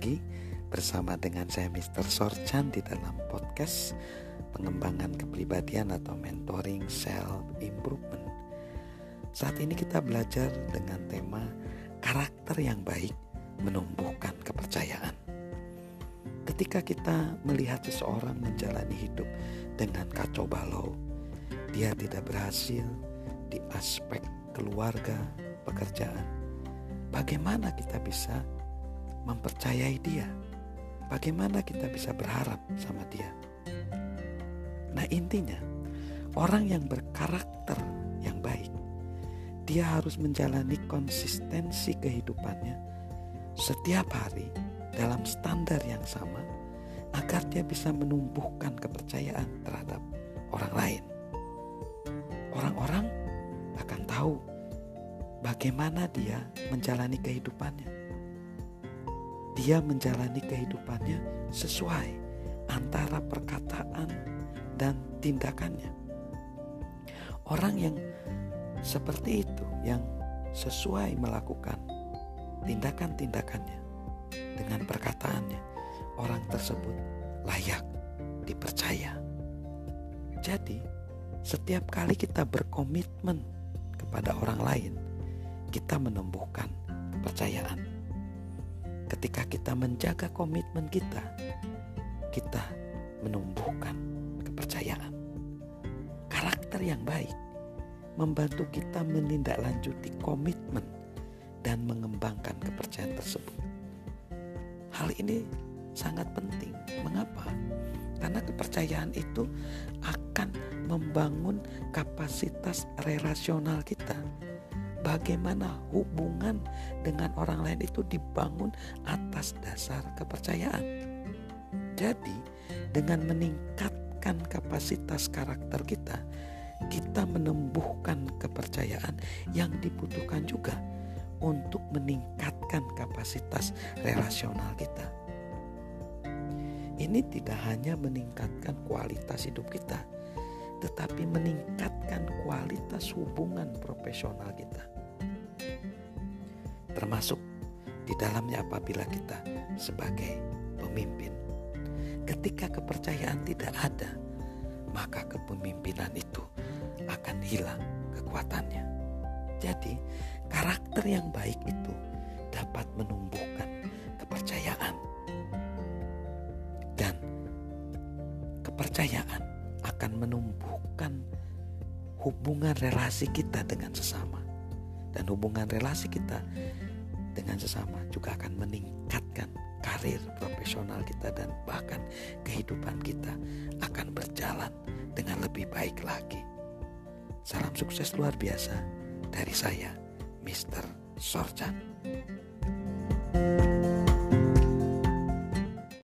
lagi bersama dengan saya Mr. Sorchan di dalam podcast pengembangan kepribadian atau mentoring self improvement. Saat ini kita belajar dengan tema karakter yang baik menumbuhkan kepercayaan. Ketika kita melihat seseorang menjalani hidup dengan kacau balau, dia tidak berhasil di aspek keluarga, pekerjaan. Bagaimana kita bisa mempercayai dia? Bagaimana kita bisa berharap sama dia? Nah, intinya orang yang berkarakter yang baik, dia harus menjalani konsistensi kehidupannya setiap hari dalam standar yang sama agar dia bisa menumbuhkan kepercayaan terhadap orang lain. Orang-orang akan tahu bagaimana dia menjalani kehidupannya. Dia menjalani kehidupannya sesuai antara perkataan dan tindakannya. Orang yang seperti itu, yang sesuai melakukan tindakan-tindakannya dengan perkataannya, orang tersebut layak dipercaya. Jadi, setiap kali kita berkomitmen kepada orang lain, kita menumbuhkan kepercayaan. Ketika kita menjaga komitmen kita, kita menumbuhkan kepercayaan. Karakter yang baik membantu kita menindaklanjuti komitmen dan mengembangkan kepercayaan tersebut. Hal ini sangat penting. Mengapa? Karena kepercayaan itu akan membangun kapasitas relasional kita bagaimana hubungan dengan orang lain itu dibangun atas dasar kepercayaan. Jadi, dengan meningkatkan kapasitas karakter kita, kita menumbuhkan kepercayaan yang dibutuhkan juga untuk meningkatkan kapasitas relasional kita. Ini tidak hanya meningkatkan kualitas hidup kita, tetapi meningkatkan kualitas hubungan profesional kita. Termasuk di dalamnya apabila kita sebagai pemimpin. Ketika kepercayaan tidak ada, maka kepemimpinan itu akan hilang kekuatannya. Jadi, karakter yang baik itu dapat menumbuhkan kepercayaan. Dan kepercayaan akan menumbuhkan hubungan relasi kita dengan sesama. Dan hubungan relasi kita dengan sesama juga akan meningkatkan karir profesional kita dan bahkan kehidupan kita akan berjalan dengan lebih baik lagi. Salam sukses luar biasa dari saya, Mr. Sorjan.